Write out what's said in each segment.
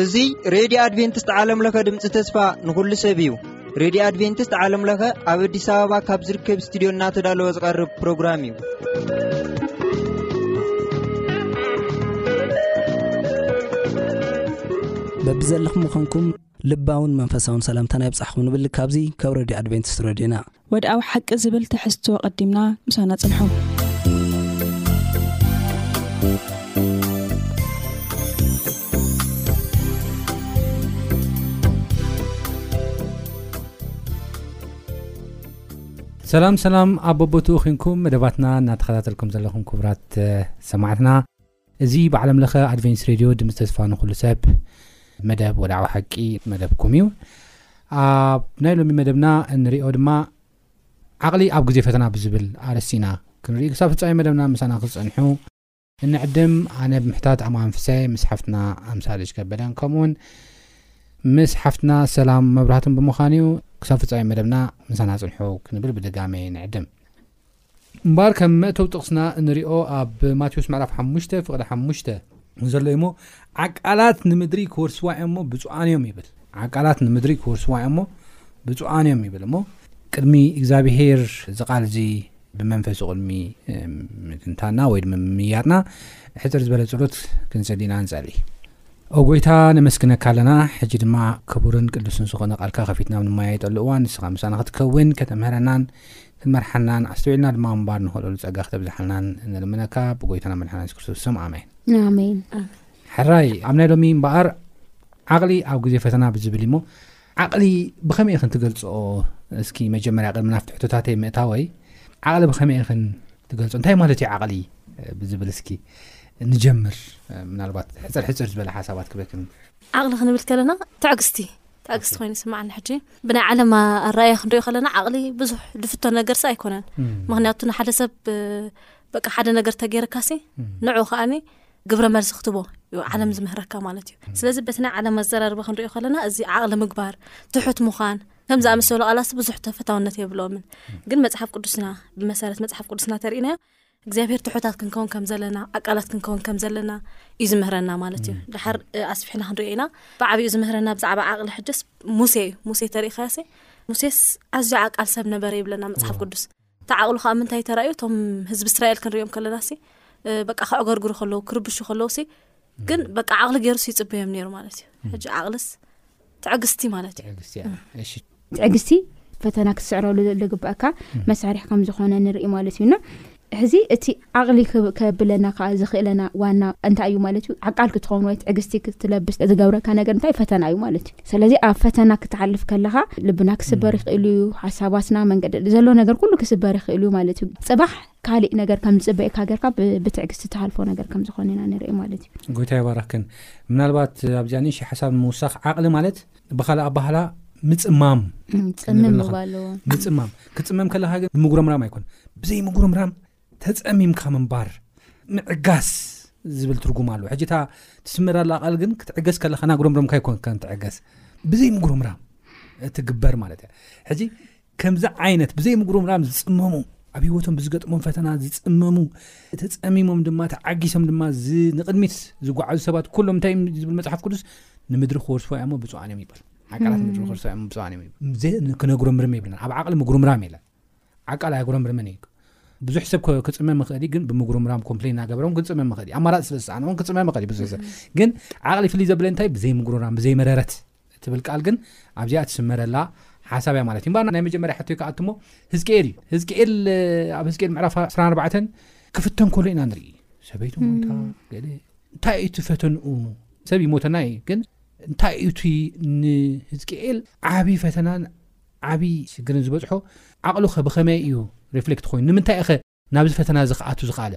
እዙይ ሬድዮ ኣድቨንትስት ዓለምለኸ ድምፂ ተስፋ ንኹሉ ሰብ እዩ ሬድዮ ኣድቨንትስት ዓለምለኸ ኣብ ኣዲስ ኣበባ ካብ ዝርከብ እስትድዮ እናተዳለወ ዝቐርብ ፕሮግራም እዩ በብዘለኹም ምዃንኩም ልባውን መንፈሳውን ሰላምታና ይብጻሕኩም ንብል ካብዚ ካብ ረድዮ ኣድቨንቲስት ረድዮና። ወድኣዊ ሓቂ ዝብል ትሕዝቶ ኣቐዲምና ምሳና ጽንሑ። ሰላም ሰላም ኣቦቦትኡ ኮንኩም መደባትና እናተኸታተልኩም ዘለኹም ክቡራት ሰማዕትና እዚ ብዓለም ለኸ ኣድቬንስ ሬድዮ ድምፂ ተስፋ ንኹሉ ሰብ መደብ ወድዓዊ ሓቂ መደብኩም እዩ ኣብ ናይ ሎሚ መደብና እንሪኦ ድማ ዓቕሊ ኣብ ግዜ ፈተና ብዝብል ኣርስቲ ኢና ክንርኢ ክሳብ ፍፃሚ መደብና ምሳና ክፀንሑ እንዕድም ኣነ ብምሕታት ኣማን ፍሳይ ምስ ሓፍትና ኣምሳልሽ ከበደን ከምኡውን ምስ ሓፍትና ሰላም መብራህትን ብምዃን እዩ ክሳብ ፍፃሚ መደብና ምሳና ፅንሑ ክንብል ብድጋሜ ንዕድም እምበኣር ከም መእተዊ ጥቕስና እንሪኦ ኣብ ማቴዎስ ምዕራፍ ሓሙሽተ ፍቕዲ ሓሙሽተ ዘሎ እዩሞ ዓቃላት ንምድሪ ክወርስዋ እዮምሞ ብፁዓን እዮም ይብል ዓቃላት ንምድሪ ክወርስዋ እዮምሞ ብፁዓን እዮም ይብል እሞ ቅድሚ እግዚኣብሄር እዚ ቃል እዚ ብመንፈሱ ቅድሚ ምትንታና ወይ ድማ ምምያጥና ሕፅር ዝበለ ፀሎት ክንፅሊና ንፀሊ ኦ ጎይታ ነመስግነካ ኣለና ሕጂ ድማ ክቡርን ቅዱስን ዝኾነ ቃልካ ከፊትና ኣብ ንመያየጠሉ እዋን ንስኻ ምሳና ክትከውን ከተምህረናን ክትመርሓናን ኣስተውዒልና ድማ ምንባር ንኽእለሉ ጸጋ ክተብዝሓልናን ንልምነካ ብጎይታና መድሓና የሱስ ክርስቶስ ስም ኣሜን ኣሜን ሕራይ ኣብ ናይ ሎሚ እምበኣር ዓቕሊ ኣብ ግዜ ፈተና ብዝብል እዩሞ ዓቕሊ ብኸመይ ኽን ትገልፅኦ እስኪ መጀመርያ ቅድሚ ናፍቲ ሕቶታተይ ምእታወይ ዓቕሊ ብኸመይ ኽን ትገልፆ እንታይ ማለት እዩ ዓቕሊ ብዝብል እስኪ ንጀምር ምናልባት ሕፅር ሕፅር ዝበለ ሓሳባት ክበክን ዓቕሊ ክንብል ከለና ትዕግስቲ ተኣግስቲ ኮይኑ ይስማዓኒ ሕጂ ብናይ ዓለም ኣረኣያ ክንሪኦ ከለና ዓቕሊ ብዙሕ ዝፍቶ ነገር ሲ ኣይኮነን ምክንያቱ ንሓደ ሰብ በቃ ሓደ ነገር ተገይርካ ሲ ንዑ ከዓኒ ግብረ መልሲ ክትቦ ዩ ዓለም ዝምህረካ ማለት እዩ ስለዚ በቲ ናይ ዓለም ኣዘራርባ ክንሪኦ ከለና እዚ ዓቕሊ ምግባር ትሑት ምዃን ከም ዝኣመሰሉ ቃላሲ ብዙሕ ተፈታውነት የብሎምን ግን መፅሓፍ ቅዱስና ብመሰረት መፅሓፍ ቅዱስና ተርእናዮ እግዚኣብሄር ትሑታት ክንከውን ከም ዘለና ኣቃላት ክንከውን ከም ዘለና እዩ ዝምህረና ማለት እዩ ድሓር ኣስፍሕና ክንሪኦ ኢና ብዓብኡ ዝምህረና ብዛዕባ ዓቕሊ ሕጀስ ሙሴ እዩ ሙሴ ተሪእኻያሰ ሙሴስ ኣዝ ዓቃል ሰብ ነበረ ይብለና መፅሓፍ ቅዱስ እታ ዓቕሉ ከዓ ምንታይ ተራእዩ እቶም ህዝቢ እስራኤል ክንሪኦም ከለና ሲ በቃ ክዕገርግሩ ከለዉ ክርብሹ ከለዉ ሲ ግን በቃ ዓቕሊ ገይሩስ ይፅበዮም ነይሩ ማለት እዩ ሕጂ ዓቕልስ ትዕግስቲ ማለት እዩ ትዕግስቲ ፈተና ክትስዕረሉ ዝግበኣካ መሳርሒ ከም ዝኾነ ንርኢ ማለት እዩና ሕዚ እቲ ዓቕሊ ከብለና ከዓ ዝኽእለና ዋና እንታይ እዩ ማለት እዩ ዓቃል ክትኸውን ወይ ትዕግስቲ ክትለብስ ዝገብረካ ነገር እንታይ ፈተና እዩ ማለት እዩ ስለዚ ኣብ ፈተና ክትሓልፍ ከለካ ልብና ክስበር ይኽእል እዩ ሓሳባትና መንገዲ ዘሎ ነገር ኩሉ ክስበር ይኽእል እዩ ማለት እዩ ፅባሕ ካሊእ ነገር ከም ዝፅበየካ ገርካ ብትዕግስቲ ትሃልፎ ነገር ከም ዝኾነ ኢና ንሪኢ ማለት እዩ። ጎይታ ይባርኽክን። ምናልባት ኣብዚኣ ንእሽተይ ሓሳብ ንምውሳኽ ዓቕሊ ማለት ብኻልእ ኣባህላ ምጽማም ፅምም ክንብል ንኽእል። ምባል ኣለዎ ምጽማም ክትጽመም ከለካ ግን ምጉረምራም ኣይኮን ብዘይ ምጉረምራም ተጸሚምካ ምንባር ምዕጋስ ዝብል ትርጉም ኣለዎ ሕጂ እታ ትስመር ኣላ ቃል ግን ክትዕገስ ከለካ ናጉረምረምካ ኣይኮንካን ትዕገስ ብዘይ ምጉረምራም እትግበር ማለት እያ ሕጂ ከምዚ ዓይነት ብዘይ ምጉርምራም ዝጽመሙ ኣብ ህይወቶም ብዝገጥሞም ፈተና ዝጽመሙ ተጸሚሞም ድማ ተዓጊሶም ድማ ንቕድሚት ዝጓዓዙ ሰባት ኩሎም እንታይ እዮም ዝብል መፅሓፍ ቅዱስ ንምድሪ ክወርስዎ እያ እሞ ብፁዓን እዮም ይበል ዓቃላት ምድሪ ክወርስዎ እዮም ብፁዓን እዮም ክነጉረምርም የብለና ኣብ ዓቕሊ ምጉርምራም የለን ዓቃል ኣያጉረምርምን እዩ ብዙሕ ሰብ ክፅመ ምኽእል ግን ብምጉርምራም ኮምፕሌን እናገበሮም ክንፅመ ምኽእል ኣማራፂ ስለ ዝሰኣንዎም ክፅመ ምኽእል ብዙሕ ሰብ ግን ዓቕሊ ፍልይ ዘብለ እንታይ ብዘይ ምጉርምራም ብዘይ መረረት እትብል ቃል ግን ኣብዚኣ እትስመረላ ሓሳብ እያ ማለት እዩ እምበኣር ናይ መጀመርያ ሕቶይ ክኣቱ እሞ ህዝቅኤል እዩ ህዝቅኤል ኣብ ህዝቅኤል ምዕራፍ 24 ክፍተን ከሎ ኢና ንርኢ ሰበይቱ ሞይታ ገለ እንታይ እዩ እቲ ፈተንኡ ሰብ ይሞተና እዩ ግን እንታይ እዩ እቲ ንህዝቅኤል ዓብዪ ፈተናን ዓብዪ ሽግርን ዝበፅሖ ዓቕሉ ኸ ብኸመይ እዩ ሪፍሌክት ኮይኑ ንምንታይ እኸ ናብዚ ፈተና እዚ ክኣቱ ዝኸኣለ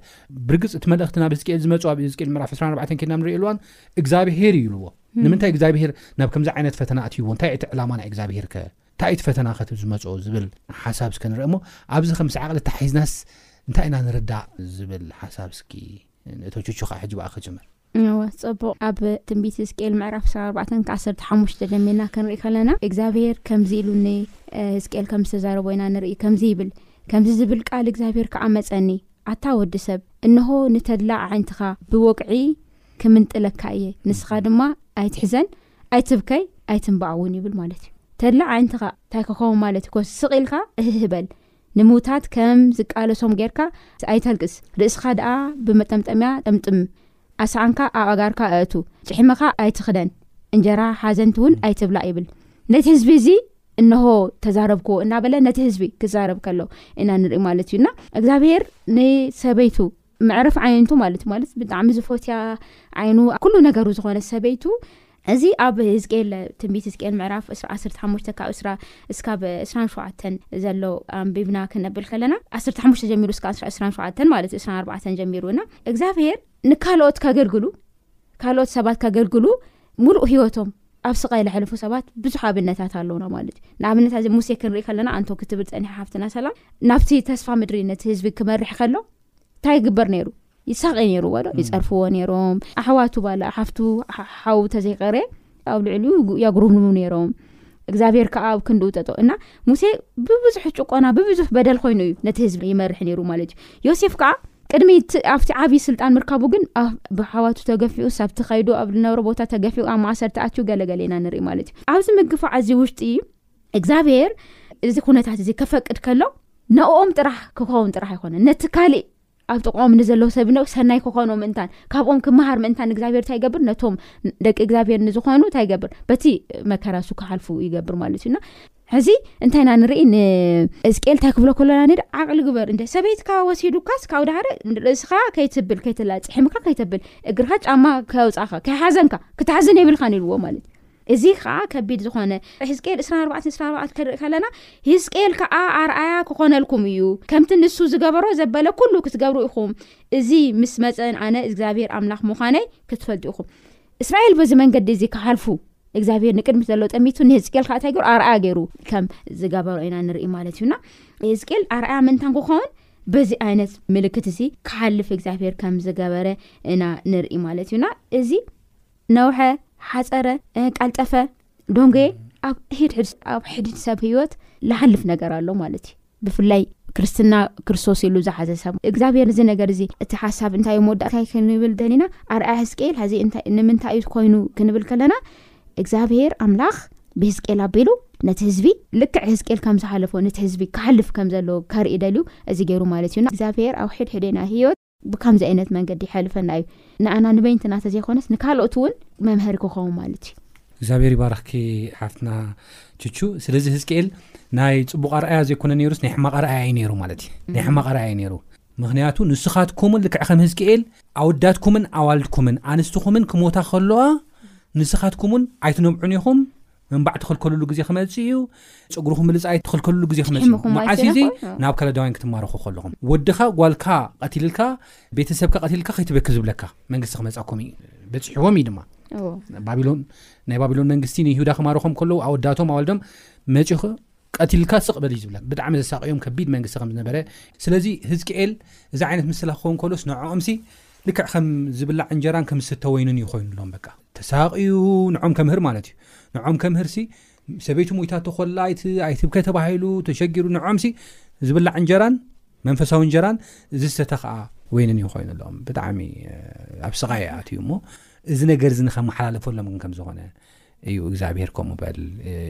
ብርግፅ እቲ መልእኽቲ ናብ ህዝቅኤል ዝመፁ ኣብ ህዝቅኤል ምዕራፍ 24 ከይና ንሪኦ ኣለዋን እግዚኣብሄር እዩ ኢልዎ ንምንታይ እግዚኣብሄር ናብ ከምዚ ዓይነት ፈተና ኣትይዎ እንታይ እቲ ዕላማ ናይ እግዚኣብሄር ከ እንታይ እቲ ፈተና ከት ዝመፅኦ ዝብል ሓሳብ እስከ ንርአ እሞ ኣብዚ ከም ስዓቕሊ ተሓሒዝናስ እንታይ ኢና ንርዳእ ዝብል ሓሳብ እስኪ እቶ ቹቹ ከዓ ሕጂ ብኣኻ ጀመር። እወ ጽቡቕ ኣብ ትንቢት ህዝቅኤል ምዕራፍ ዕስራን ኣርባዕተን ክኣ ዓሰርተ ሓሙሽተ ደሚርና ክንርኢ ከለና እግዚኣብሄር ከምዚ ኢሉ ን ህዝቅኤል ከም ዝተዛረቦ ኢና ንርኢ ከምዚ ይብል ከምዚ ዝብል ቃል እግዚኣብሄር ክኣ መጸኒ ኣታ ወዲ ሰብ እንሆ ንተድላ ኣዒንትኻ ብወግዒ ክምንጥለካ እየ ንስኻ ድማ ኣይትሕዘን ኣይትብከይ ኣይትንባዕ እውን ይብል ማለት እዩ ተድላ ኣዒንትኻ እንታይ ክኸውን ማለት እኮ ስቕ ኢልካ እህህ በል ንምውታት ከም ዝቃለሶም ጌርካ ኣይተልቅስ ርእስኻ ደኣ ብመጠምጠምያ ጠምጥም ኣስዓንካ ኣብ ኣጋርካ ኣእቱ ጭሕምኻ ኣይትኽደን እንጀራ ሓዘንቲ እውን ኣይትብላዕ ይብል ነቲ ህዝቢ እዚ እነሆ ተዛረብክዎ እናበለ ነቲ ህዝቢ ክዛረብ ከሎ ኢና ንርኢ ማለት እዩ እና እግዚኣብሄር ንሰበይቱ መዕረፍ ዓይነቱ ማለት ማለት ብጣዕሚ ዝፎትያ ዓይኑ ኩሉ ነገሩ ዝኾነ ሰበይቱ እዚ ኣብ ህዝቅኤል ትንቢት ህዝቅኤል ምዕራፍ 1ሓ ካብ እስ እስካብ 2ሸ ዘሎ ኣንቢብና ክነብል ከለና 1ሓ ጀሚሩ ስ 2ሸ ማለት 24 ጀሚሩ እና እግዚኣብሄር ንካልኦት ከገልግሉ ካልኦት ሰባት ከገልግሉ ሙሉእ ሂወቶም ኣብ ስቃይ ለሕልፉ ሰባት ብዙሕ ኣብነታት ኣለውና ማለት እዩ ንኣብነት ዚ ሙሴ ክንርኢ ከለና ኣንቶ ክትብል ፀኒሐ ሓፍትና ሰላም ናብቲ ተስፋ ምድሪ ነቲ ህዝቢ ክመርሕ ከሎ እንታይ ይግበር ነይሩ ይሳቀ ነይሩ ዎዶ ይፀርፍዎ ነይሮም ኣሕዋቱ ባላ ሓፍቱ ሓው ተዘይቀረ ኣብ ልዕሊኡ የጉርምሙ ነይሮም እግዚኣብሄር ከዓ ኣብ ክንድኡ ጠጠ እና ሙሴ ብብዙሕ ጭቆና ብብዙሕ በደል ኮይኑ እዩ ነቲ ህዝቢ ይመርሒ ነይሩ ማለት እዩ ዮሴፍ ከዓ ቅድሚ ኣብቲ ዓብዪ ስልጣን ምርካቡ ግን ብሓዋቱ ተገፊኡ ሳብቲ ከይዱ ኣብ ዝነብሮ ቦታ ተገፊኡ ኣብ ማእሰርቲ ኣትዩ ገለገለ ኢና ንርኢ ማለት እዩ ኣብዚ ምግፋዕ እዚ ውሽጢ እግዚኣብሄር እዚ ኩነታት እዚ ከፈቅድ ከሎ ንኦም ጥራሕ ክኸውን ጥራሕ ኣይኮነ ነቲ ካሊእ ኣብ ጥቕኦም ንዘለዉ ሰብነው ሰናይ ክኾኖ ምእንታን ካብኦም ክመሃር ምእንታን እግዚኣብሔር እንታይ ይገብር ነቶም ደቂ እግዚኣብሔር ንዝኾኑ እንታይ ይገብር በቲ መከራ እሱ ክሓልፉ ይገብር ማለት እዩና ሕዚ እንታይ ኢና ንርኢ ንእዝቅኤል እንታይ ክብሎ ከሎና ኒ ዓቕሊ ግበር እንደ ሰበይትካ ወሲዱካስ ካብ ዳሃረ ርእስኻ ከይትብል ከይትላፅሕምካ ከይተብል እግርካ ጫማ ከውፃእካ ከይሓዘንካ ክትሓዘን የብልካ ንኢልዎ ማለት እዩ እዚ ኸኣ ከቢድ ዝኾነ ሕዝቅኤል ዕስራን ኣርባዕተን ዕስራን ኣርባዕተን ክንርኢ ከለና ሕዝቅኤል ከኣ ኣርኣያ ክኾነልኩም እዩ ከምቲ ንሱ ዝገበሮ ዘበለ ኩሉ ክትገብሩ ኢኹም እዚ ምስ መጸ ኣነ እግዚኣብሔር ኣምላኽ ምዃነይ ክትፈልጡ ኢኹም እስራኤል በዚ መንገዲ እዚ ክሓልፉ እግዚኣብሔር ንቅድሚት ዘሎ ጠሚቱ ንህዝቅኤል ከዓ እንታይ ገሩ ኣርኣያ ገይሩ ከም ዝገበሮ ኢና ንርኢ ማለት እዩና ህዝቅኤል ኣርኣያ ምንታን ክኸውን በዚ ዓይነት ምልክት እዚ ክሓልፍ እግዚኣብሔር ከም ዝገበረ እና ንርኢ ማለት እዩና እዚ ነውሐ፣ ሓጸረ፣ ቀልጠፈ፣ ዶንጎየ ኣብ ሒድሒድ ኣብ ሕድሕድ ሰብ ህይወት ልሓልፍ ነገር ኣሎ ማለት እዩ። ብፍላይ ክርስትና ክርስቶስ ኢሉ ዝሓዘ ሰብ እግዚኣብሔር እዚ ነገር እዚ እቲ ሓሳብ እንታይ መወዳእታ እንታይ ክንብል ደሊና ኣርኣያ ህዝቅኤል ሕዚ ንምንታይ እዩ ኮይኑ ክንብል ከለና እግዚኣብሔር ኣምላኽ ብህዝቅኤል ኣቢሉ ነቲ ህዝቢ ልክዕ ህዝቅኤል ከም ዝሓለፎ ነቲ ህዝቢ ክሓልፍ ከም ዘለዎ ከርኢ ደልዩ እዚ ገይሩ ማለት እዩና እግዚኣብሔር ኣብ ሕድሕዴና ህይወት ብካምዚ ኣይነት መንገዲ ይሐልፈና እዩ ንኣና ንበይንትና ተዘይኮነስ ንካልኦት እውን መምሀሪ ክኸውን ማለት እዩ። እግዚኣብሔር ይባርኽኪ ሓፍትና ቹቹ ስለዚ ህዝቅኤል ናይ ፅቡቅ ኣርኣያ ዘይኮነ ነይሩስ ናይ ሕማቅ ኣርኣያ እዩ ነይሩ ማለት እዩ ናይ ሕማቅ ኣርኣያ እዩ ነይሩ ምክንያቱ ንስኻትኩምን ልክዕ ከም ህዝቅኤል ኣወዳትኩምን ኣዋልድኩምን ኣንስትኹምን ክሞታ ከለዋ ንስኻትኩምን ኣይትነብዑን ኢኹም ምንባዕ ትኽልከሉሉ ግዜ ክመጽእ እዩ ጽጉርኹም ምልጻይ ትኽልከሉሉ ግዜ ክመጽእ እዩ መዓስ እዚ ናብ ከለዳውያን ክትማረኹ ከለኹም ወድኻ ጓልካ ቀቲልልካ ቤተሰብካ ቀቲልልካ ከይትበኪ ዝብለካ መንግስቲ ክመጻኩም እዩ በጺሕዎም እዩ ድማ ባቢሎን ናይ ባቢሎን መንግስቲ ንይሁዳ ክማርኾም ከለዉ ኣወዳቶም ኣዋልዶም መጺኹ ቀቲልካ ስቅ በል እዩ ዝብለን ብጣዕሚ ዘሳቅዮም ከቢድ መንግስቲ ከም ዝነበረ ስለዚ ህዝቅኤል እዚ ዓይነት ምስላ ክከውን ከሎስ ንዖኦምሲ ልክዕ ከም ዝብላዕ እንጀራን ከም ዝስተ ወይንን እዩ ኮይኑሎም በቃ ተሳቅዩ ንዖም ከምህር ማለት እዩ ንዖም ከምህርሲ ሰበይቱ ሞይታቶ ኮላ ኣይቲ ኣይትብከ ተባሂሉ ተሸጊሩ ንዖምሲ ዝብላዕ እንጀራን መንፈሳዊ እንጀራን ዝሰተ ከዓ ወይንን እዩ ኮይኑሎም ብጣዕሚ ኣብ ስቃይ ኣትዩ እሞ እዚ ነገር እዚ ንከመሓላለፈሎም ግን ከም ዝኮነ እዩ እግዝኣብሄር ከምኡ በል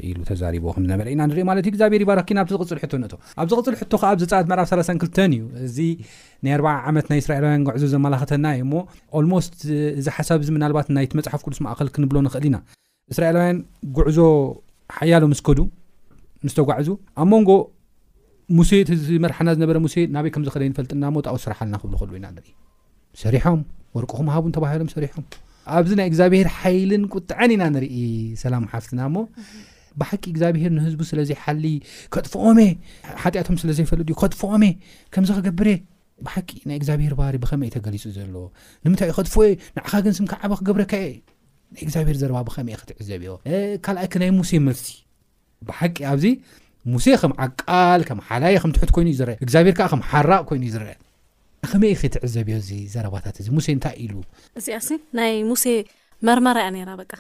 ኢሉ ተዛሪብዎ ከም ዝነበረ ኢና ንሪኦ ማለት እዩ እግዚኣብሄር ይባርኽኪ ናብቲ ዝቕጽል ሕቶ ነቶ ኣብ ዝቕጽል ሕቶ ከዓ ኣብ ዘጻት ምዕራፍ 32 እዩ እዚ ናይ ኣርባዓ ዓመት ናይ እስራኤላውያን ጉዕዞ ዘመላኽተና እዩ እሞ ኦልሞስት እዚ ሓሳብ እዚ ምናልባት ናይቲ መጽሓፍ ቅዱስ ማእኸል ክንብሎ ንኽእል ኢና እስራኤላውያን ጉዕዞ ሓያሎ ምስ ከዱ ምስ ተጓዕዙ ኣብ መንጎ ሙሴ እቲ ዝመርሓና ዝነበረ ሙሴ ናበይ ከም ዝኸደ ይንፈልጥና ሞ ጣኡ ስራሓልና ክብሉ ከሉ ኢና ንርኢ ሰሪሖም ወርቅኹም ሃቡን ተባሂሎም ሰሪሖም ኣብዚ ናይ እግዚኣብሄር ሓይልን ቁጥዐን ኢና ንርኢ ሰላም ሓፍትና እሞ ብሓቂ እግዚኣብሄር ንህዝቡ ስለዘይሓሊ ከጥፍኦሜ ሓጢኣቶም ስለዘይፈልጥ እዩ ከጥፍኦሜ ከምዚ ክገብር እየ ብሓቂ ናይ እግዚኣብሄር ባህሪ ብኸመይ ተገሊፁ ዘለዎ ንምንታይ እዩ ከጥፍኦ ንዕኻ ግን ስምካ ዓበ ክገብረካ እየ ናይ እግዚኣብሄር ዘረባ ብኸመይ ክትዕዘብዮ ካልኣይክ ናይ ሙሴ መልሲ ብሓቂ ኣብዚ ሙሴ ከም ዓቃል ከም ሓላዪ ከም ትሑት ኮይኑ እዩ ዝረአ እግዚኣብሔር ከዓ ከም ሓራቕ ኮይኑ እዩ ዝረአ ከመይ ኢኺ ትዕዘብዮ እዚ ዘረባታት እዚ ሙሴ እንታይ ኢሉ እዚኣሲ ናይ ሙሴ መርመራ እያ ነይራ በቃ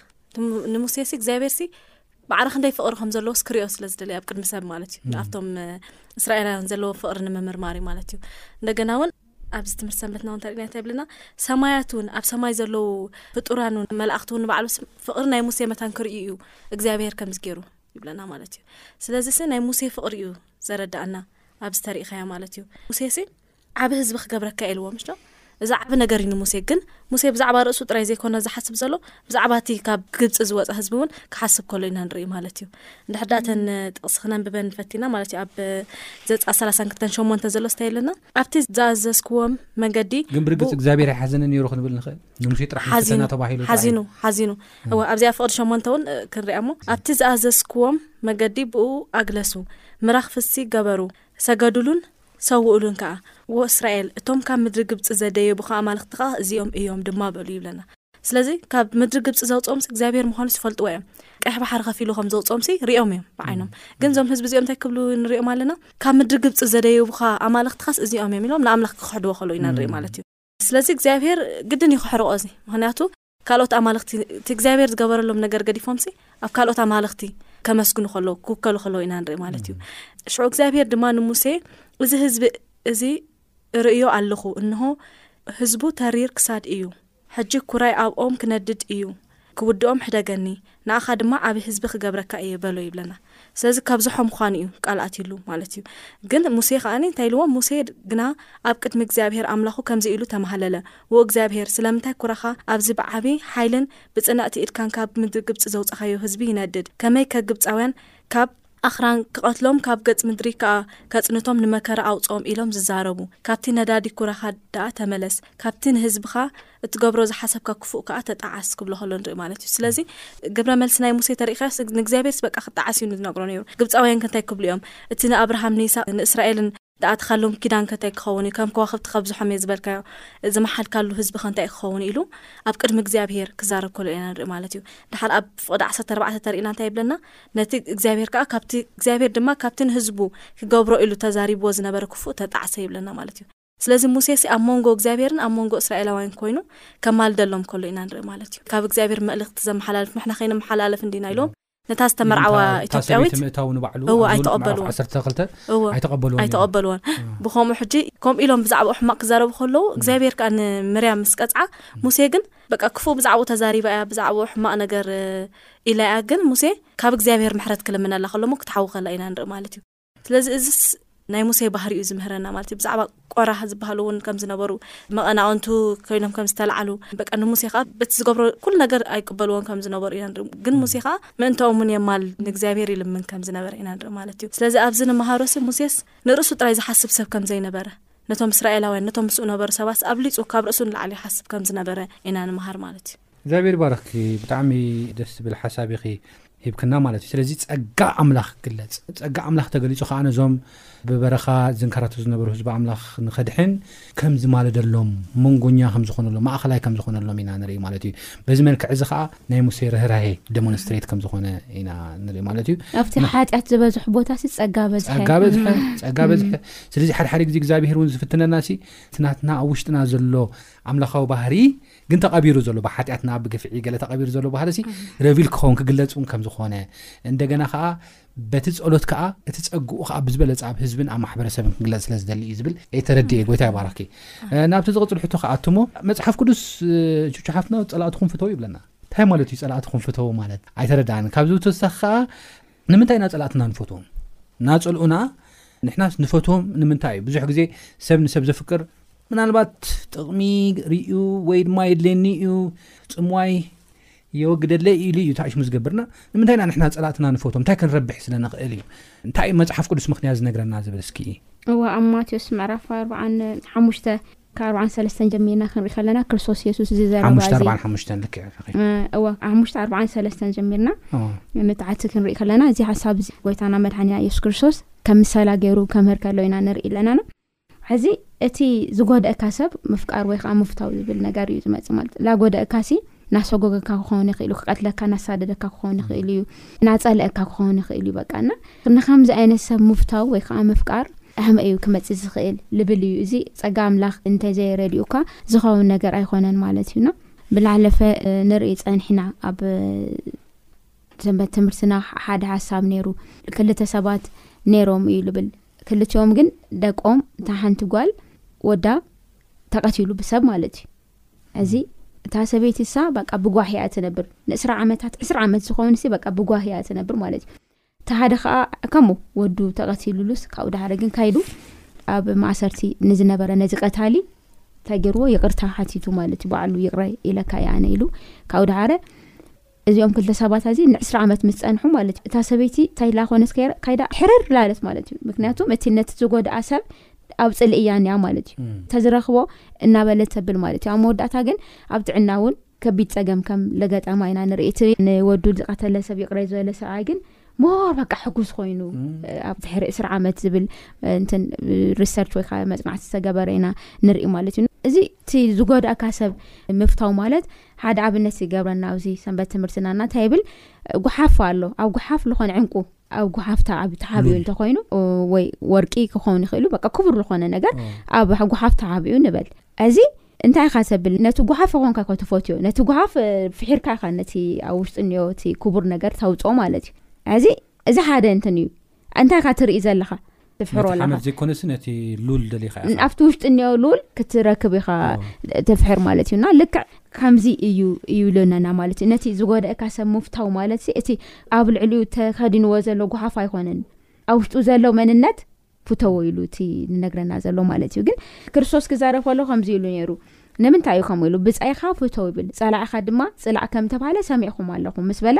ንሙሴ ሲ እግዚኣብሔር ሲ ባዕሪ ክንደይ ፍቕሪ ከም ዘለዎ ስክሪኦ ስለ ዝደለ ኣብ ቅድሚ ሰብ ማለት እዩ ንኣብቶም እስራኤላውያን ዘለዎ ፍቕሪ ንምምርማር እዩ ማለት እዩ እንደገና እውን ኣብዚ ትምህርቲ ሰንበትና ውን ተርእና እንታይ ብለና ሰማያት እውን ኣብ ሰማይ ዘለዉ ፍጡራን ውን መላእኽቲ ውን ንባዕሉ ፍቕሪ ናይ ሙሴ መታን ክርእዩ እዩ እግዚኣብሄር ከምዚ ገይሩ ይብለና ማለት እዩ ስለዚ ሲ ናይ ሙሴ ፍቕሪ እዩ ዘረዳእና ኣብ ዝተርእኻያ ማለት እዩ ሙሴ ሲ ዓብ ህዝቢ ክገብረካ ኢልዎ ምሽ ዶ እዚ ዓብ ነገር እዩ ንሙሴ ግን ሙሴ ብዛዕባ ርእሱ ጥራይ ዘይኮነ ዝሓስብ ዘሎ ብዛዕባ እቲ ካብ ግብፂ ዝወፀ ህዝቢ እውን ክሓስብ ከሎ ኢና ንርኢ ማለት እዩ ንድሕዳእተን ጥቕሲ ክነንብበን ፈቲና ማለት እዩ ኣብ ዘፃ ሰላሳን ክትከን ሸሞንተ ዘሎ ስታይ ኣለና ኣብቲ ዝኣዘዝክዎም መንገዲ። ግን ብርግጽ እግዚኣብሔር ኣይሓዘነን ነይሩ ክንብል ንኽእል? ንሙሴ ጥራሕ ሓዚኑ፣ ንፈተና ተባሂሉ ጥራይ እዩ። ሓዚኑ፣ ሓዚኑ። እወ፣ ኣብዚኣ ፍቕዲ ሸሞንተ እውን እ፣ ክንሪኣ እሞ፣ ኣብቲ ዝኣዘዝክዎም መንገዲ ብእኡ ኣግለሱ፣ ምራኽ ፍስሲ ገበሩ፣ ሰገዱሉን ሰውኡሉን ከኣ። ወእስራኤል፣ እቶም ካብ ምድሪ ግብጺ ዘደየቡኻ ኣማልኽትኻ እዚኦም እዮም ድማ በሉ ይብለና። ስለዚ ካብ ምድሪ ግብፂ ዘውፅኦምሲ እግዚኣብሄር ምዃኑስ ይፈልጥዎ እዮም ቀሕ ባሕሪ ከፊሉ ከም ዘውፅኦምሲ ሪኦም እዮም ብዓይኖም ግን እዞም ህዝቢ እዚኦም እንታይ ክብሉ ንሪኦም ኣለና ካብ ምድሪ ግብፂ ዘደይቡካ ኣማልኽትኻስ እዚኦም እዮም ኢሎም ንኣምላኽ ክክሕድዎ ከሎ ኢና ንርኢ ማለት እዩ ስለዚ እግዚኣብሄር ግድን እዩ ክሕርቆ እዚ ምክንያቱ ካልኦት ኣማልኽቲ እቲ እግዚኣብሄር ዝገበረሎም ነገር ገዲፎምሲ ኣብ ካልኦት ኣማልኽቲ ከመስግኑ ከሎ ክውከሉ ከለዉ ኢና ንርኢ ማለት እዩ ሽዑ እግዚኣብሄር ድማ ንሙሴ እዚ ህዝቢ እዚ እርእዮ ኣሎኹ፣ እንሆ፣ ህዝቡ ተሪር ክሳድ እዩ፣ ሕጂ ኵራይ ኣብኦም ክነድድ እዩ፣ ክውድኦም ሕደገኒ፣ ንኣኻ ድማ ዓቢ ህዝቢ ክገብረካ እየ፣ በሎ ይብለና። ስለዚ ከብዝሖ ምዃኑ እዩ ቃል ኣትዩሉ ማለት እዩ። ግን ሙሴ ኸኣ እንታይ ኢልዎ፣ ሙሴ ግና ኣብ ቅድሚ እግዚኣብሄር ኣምላኹ ከምዚ ኢሉ ተማህለለ፣ ወእግዚኣብሄር፣ ስለምንታይ ኵራኻ ኣብዚ ብዓቢ ሓይልን ብጽንዕቲ ኢድካን ካብ ምድሪ ግብጺ ዘውጻኻዮ ህዝቢ ይነድድ፣ ከመይከ ግብጻውያን ካብ ኣኽራን ክቐትሎም ካብ ገጽ ምድሪ ከኣ ከጽንቶም ንመከራ ኣውጽኦም ኢሎም ዝዛረቡ ካብቲ ነዳዲ ኩረኻ ደኣ ተመለስ ካብቲ ንህዝብኻ እትገብሮ ዝሓሰብካ ክፉእ ከኣ ተጣዓስ ክብሎ ከሎ ንርኢ ማለት እዩ ስለዚ ግብረ መልሲ ናይ ሙሴ ተሪእኻዮስ ንእግዚኣብሔርስ በቃ ክጣዓስ እዩ ዝነግሮ ነይሩ ግብጻውያንከ እንታይ ክብሉ እዮም እቲ ንኣብርሃም ንይስሃቅ ንእስራኤልን ዝኣተኻሎም ኪዳንከ እንታይ ኪኸውን እዩ? ከም ከዋኽብቲ ከብዝሖም እየ ዝበልካዮ ዝመሓልካሉ ህዝቢኸ እንታይ ኪኸውን ኢሉ ኣብ ቅድሚ እግዚኣብሄር ኪዛረብ ከሎ ኢና ንርኢ ማለት እዩ። ደሓር ኣብ ፍቕዲ ዓሰርተ ኣርባዕተ ተሪእና እንታይ ይብለና? ነቲ እግዚኣብሄር ከኣ ካብቲ እግዚኣብሄር ድማ ካብቲ ንህዝቡ ኪገብሮ ኢሉ ተዛሪብዎ ዝነበረ ክፉእ ተጣዕሰ ይብለና ማለት እዩ። ስለዚ ሙሴሲ ኣብ መንጎ እግዚኣብሄርን ኣብ መንጎ እስራኤላውያን ኮይኑ ከማልደሎም ከሎ ኢና ንርኢ ማለት እዩ። ካብ እግዚኣብሄር መልእኽቲ ዘመሓላልፍ ንሕና ከይንመሓላለፍ እንዲና ኢሎም ነታ ዝተመርዓዋ ኢትዮጵያዊት ምእታው ንባዕሉ እወ ኣይተቐበልዎ ዓሰርተ ክልተ ኣይተቐበልዎ ኣይተቐበልዎን ብከምኡ ሕጂ ከምኡ ኢሎም ብዛዕባኡ ሕማቕ ክዛረቡ ከለዉ እግዚኣብሄር ከዓ ንምርያም ምስ ቀፅዓ ሙሴ ግን በቃ ክፉእ ብዛዕባኡ ተዛሪባ እያ ብዛዕባኡ ሕማቕ ነገር ኢላ እያ ግን ሙሴ ካብ እግዚኣብሄር ምሕረት ክልምነላ ከሎሞ ክትሓዊ ከላ ኢና ንርኢ ማለት እዩ ስለዚ እዚስ ናይ ሙሴ ባህሪ እዩ ዝምህረና ማለት እዩ ብዛዕባ ቆራህ ዝበሃሉ እውን ከም ዝነበሩ መቐናቕንቱ ኮይኖም ከም ዝተላዓሉ በቃ ንሙሴ ከዓ በቲ ዝገብሮ ኩሉ ነገር ኣይቅበልዎን ከም ዝነበሩ ኢና ንርኢ ግን ሙሴ ከዓ ምእንታኦም እውን የማል ንእግዚኣብሄር ይልምን ከም ዝነበረ ኢና ንርኢ ማለት እዩ ስለዚ ኣብዚ ንመሃሮሲ ሙሴስ ንርእሱ ጥራይ ዝሓስብ ሰብ ከም ዘይነበረ ነቶም እስራኤላውያን ነቶም ምስኡ ነበሩ ሰባት ኣብሊፁ ካብ ርእሱ ንላዕሊ ይሓስብ ከም ዝነበረ ኢና ንምሃር ማለት እዩ እግዚኣብሔር ይባርኽኪ ብጣዕሚ ደስ ዝብል ሓሳብ ኢኺ ሂብክና ማለት እዩ ስለዚ ፀጋ ኣምላኽ ክግለፅ ፀጋ ኣምላኽ ተገሊፁ ከዓ ነዞም ብበረኻ ዝንከራቱ ዝነበሩ ህዝቢ ኣምላኽ ንኸድሕን ከም ዝማለደሎም መንጎኛ ከም ዝኾነሎም ማእኸላይ ከም ዝኾነሎም ኢና ንርኢ ማለት እዩ በዚ መልክዕ እዚ ከዓ ናይ ሙሴ ርህራሄ ደሞንስትሬት ከም ዝኾነ ኢና ንርኢ ማለት እዩ ኣብቲ ሓጢኣት ዝበዝሑ ቦታ ሲ ፀጋ በዝሐ ፀጋ በዝሐ ፀጋ በዝሐ ስለዚ ሓድሓደ ግዜ እግዚኣብሄር እውን ዝፍትነና ሲ እቲ ናትና ኣብ ውሽጥና ዘሎ ኣምላኻዊ ባህሪ ግን ተቐቢሩ ዘሎ ብሓጢኣትና ብግፍዒ ገለ ተቐቢሩ ዘሎ ባህሊ ሲ ረቪል ክኸውን ክግለፅ እውን ከም ዝኾነ እንደገና ከዓ በቲ ፀሎት ከዓ እቲ ፀግኡ ከዓ ብዝበለፀ ኣብ ህዝብን ኣብ ማሕበረሰብን ክግለፅ ስለ ዝደሊ እዩ ዝብል የተረድኤ ጎይታ ይባረኪ ናብቲ ዝቕፅል ሕቶ ከዓ እትሞ መፅሓፍ ቅዱስ ቹቹ ሓፍትና ፀላእትኹም ፍተው ይብለና እንታይ ማለት እዩ ፀላእትኹም ፍተው ማለት ኣይተረዳእን ካብዚ ብተወሳኺ ከዓ ንምንታይ ኢና ፀላእትና ንፈትዎም ናፀልኡና ንሕናስ ንፈትዎም ንምንታይ እዩ ብዙሕ ግዜ ሰብ ንሰብ ዘፍቅር ምናልባት ጥቕሚ ርእዩ ወይ ድማ የድልየኒ እዩ ፅምዋይ የወግደለይ ኢሉ እዩ ተኣሽሙ ዝገብርና ንምንታይ ኢና ንሕና ፀላእትና ንፈቶም እንታይ ክንረብሕ ስለ ንኽእል እዩ እንታይ እዩ መፅሓፍ ቅዱስ ምክንያት ዝነግረና ዝብል እስኪ እዋ ኣብ ማቴዎስ ምዕራፍ ኣርባዓን ሓሙሽተ ካብ ኣርባዓን ሰለስተን ጀሚርና ክንርኢ ከለና ክርስቶስ የሱስ እዚ ዘረባ ሓሙሽተ እዚ ኣርባዓን ሓሙሽተን ልክዕ ኢኺ። እ፣ እዋ ካብ ሓሙሽተ ኣርባዓን ሰለስተን ጀሚርና ኦ፣ ንታሕቲ ክንርኢ ከለና እዚ ሓሳብ እዚ ጎይታና መድሓኒና የሱስ ክርስቶስ ከም ምሳላ ገይሩ ከምህር ከሎ ኢና ንርኢ ኣለናና ሐዚ እቲ ዝጎድእካ ሰብ ምፍቃር ወይ ኸዓ ምፍታው ዝብል ነገር እዩ ዝመፅእ ማለት ላጎደእካሲ ናሰጎገካ ክኾን ይኽእሉ ክቀትለካ ናሳደደካ ክኾን ይኽእሉ እዩ ናፀለእካ ክኾን ይኽእሉ እዩ በቃ እና ንከምዚ ዓይነት ሰብ ምፍታው ወይ ከዓ ምፍቃር ሕመ እዩ ክመፅእ ዝኽእል ልብል እዩ እዚ ፀጋ ኣምላኽ እንተዘይረድኡካ ዝኸውን ነገር ኣይኮነን ማለት እዩና ብላዕለፈ ንርኢ ፀንሒና ኣብ ሰንበት ትምህርትና ሓደ ሓሳብ ነይሩ ክልተ ሰባት ነይሮም እዩ ልብል ክልቲኦም ግን ደቆም እታ ሓንቲ ጓል ወዳ ተቐቲሉ ብሰብ ማለት እዩ እዚ እታ ሰበይቲ ሳ በቃ ብጓህ እያ ትነብር ንእስራ ዓመታት ዕስራ ዓመት ዝኸውን ሲ በቃ ብጓህ እያ ትነብር ማለት እዩ እቲ ሓደ ከዓ ከምኡ ወዱ ተቐቲሉሉስ ካብኡ ዳሓደ ግን ካይዱ ኣብ ማእሰርቲ ንዝነበረ ነዚ ቀታሊ እንታይ ገይርዎ ይቕርታ ሓቲቱ ማለት እዩ በዓሉ ይቕረ ኢለካ እያ ኣነ ኢሉ ካብኡ ዳሓረ እዚኦም ክልተ ሰባት ኣዚ ንዕስራ ዓመት ምስ ጸንሑ ማለት እዩ እታ ሰበይቲ እንታይ ኢላ ኮነት ከይራ ካይዳ ሕርር ላለት ማለት እዩ ምክንያቱ እቲ ነቲ ዝጎድኣ ሰብ ኣብ ጽልኢ እያ ኒያ ማለት እዩ ተዝረክቦ እናበለት ተብል ማለት እዩ ኣብ መወዳእታ ግን ኣብ ጥዕና እውን ከቢድ ጸገም ከም ለገጠማ ኢና ንርኢ እቲ ንወዱ ዝቀተለ ሰብ ይቅረይ ዝበለ ሰብኣይ ግን ሞር በቃ ሕጉስ ኮይኑ ኣብ ድሕሪ እስራ ዓመት ዝብል እንትን ሪሰርች ወይ ከዓ መፅናዕቲ ዝተገበረ ኢና ንርኢ ማለት እዩ እዚ እቲ ዝጎዳእካ ሰብ ምፍታው ማለት ሓደ ኣብነት ይገብረና ኣብዚ ሰንበት ትምህርትና እና እንታይ ይብል ጉሓፍ ኣሎ ኣብ ጉሓፍ ዝኾነ ዕንቁ ኣብ ጉሓፍታ ኣብ ተሓቢኡ ሉል። እንተኮይኑ ኦ፣ ወይ ወርቂ ክኸውን ይኽእሉ በቃ ክቡር ዝኾነ ነገር ኦ። ኣብ ጉሓፍ ተሓቢኡ ንበል እዚ እንታይ ኢኻ ሰብል ነቲ ጉሓፍ ይኾንካ ኢኻ ትፈትዮ ነቲ ጉሓፍ እ፣ ፍሒርካ ኢኻ ነቲ ኣብ ውሽጡ እኒኦ እቲ ክቡር ነገር ተውፅኦ ማለት እዩ እዚ እዚ ሓደ እንትን እዩ እንታይ ኢካ ትርኢ ዘለካ ትፍሕሮ ኣለካ ሓመድ ዘይኮነሲ ነቲ ሉል ደሊካ ኢካ ኣብቲ ውሽጢ እኒኦ ሉል ክትረክብ ኢካ ትፍሕር ማለት እዩ እና ልክዕ ከምዚ እዩ እዩ ለነና ማለት እዩ ነቲ ዝጎደእካ ሰብ ምፍታው ማለት እቲ ኣብ ልዕሊኡ ተከዲንዎ ዘሎ ጉሓፍ ኣይኮነን ኣብ ውሽጡ ዘሎ መንነት ፍተዎ ኢሉ እቲ ንነግረና ዘሎ ማለት እዩ ግን ክርስቶስ ክዛረብ ከሎ ከምዚ ኢሉ ነይሩ ንምንታይ እዩ ከምኡ ኢሉ ብፃይካ ፍተው ይብል ፀላዕካ ድማ ፅላዕ ከም ተባሃለ ሰሚዕኩም ኣለኹም ምስ በለ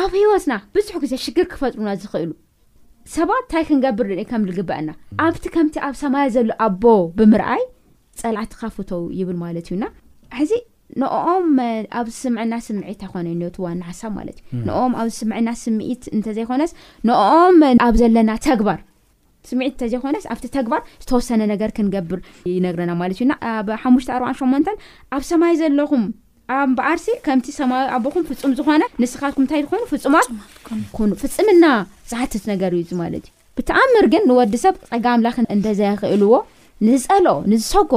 ኣብ ህይወትና ብዙሕ ግዜ ሽግር ክፈጥሩና ዝኽእሉ ሰባት እንታይ ክንገብር ከም ዝግበእና ኣብቲ ከምቲ ኣብ ሰማያት ዘሎ ኣቦ ብምርኣይ ጸላእትኻ ፍተው ይብል ማለት እዩና ሕዚ ንኦም ኣብ ዝስምዐና ስምዒት ኣይኮነን እቲ ዋና ሓሳብ ማለት እዩ ንኦም ኣብ ዝስምዐና ስምዒት እንተዘይኮነስ ንኦም ኣብ ዘለና ተግባር ስምዒት እንተዘይኮነስ ኣብቲ ተግባር ዝተወሰነ ነገር ክንገብር ይነግረና ማለት እዩ እና ኣብ ሓሙሽተ ኣርባዓን ሸሞንተን ኣብ ሰማይ ዘለኹም ኣብ እምበኣርሲ ከምቲ ሰማያዊ ኣቦኹም ፍጹም ዝኾነ ንስኻትኩም እንታይ ትኾኑ ፍጹማት ጽማት ኮኑ ኮኑ ፍጽምና ዝሓትት ነገር እዩ እዚ ማለት እዩ ብተኣምር ግን ንወዲ ሰብ ጸጋ ኣምላኽን እንደዘየኽእልዎ ንዝጸልኦ ንዝሰጎ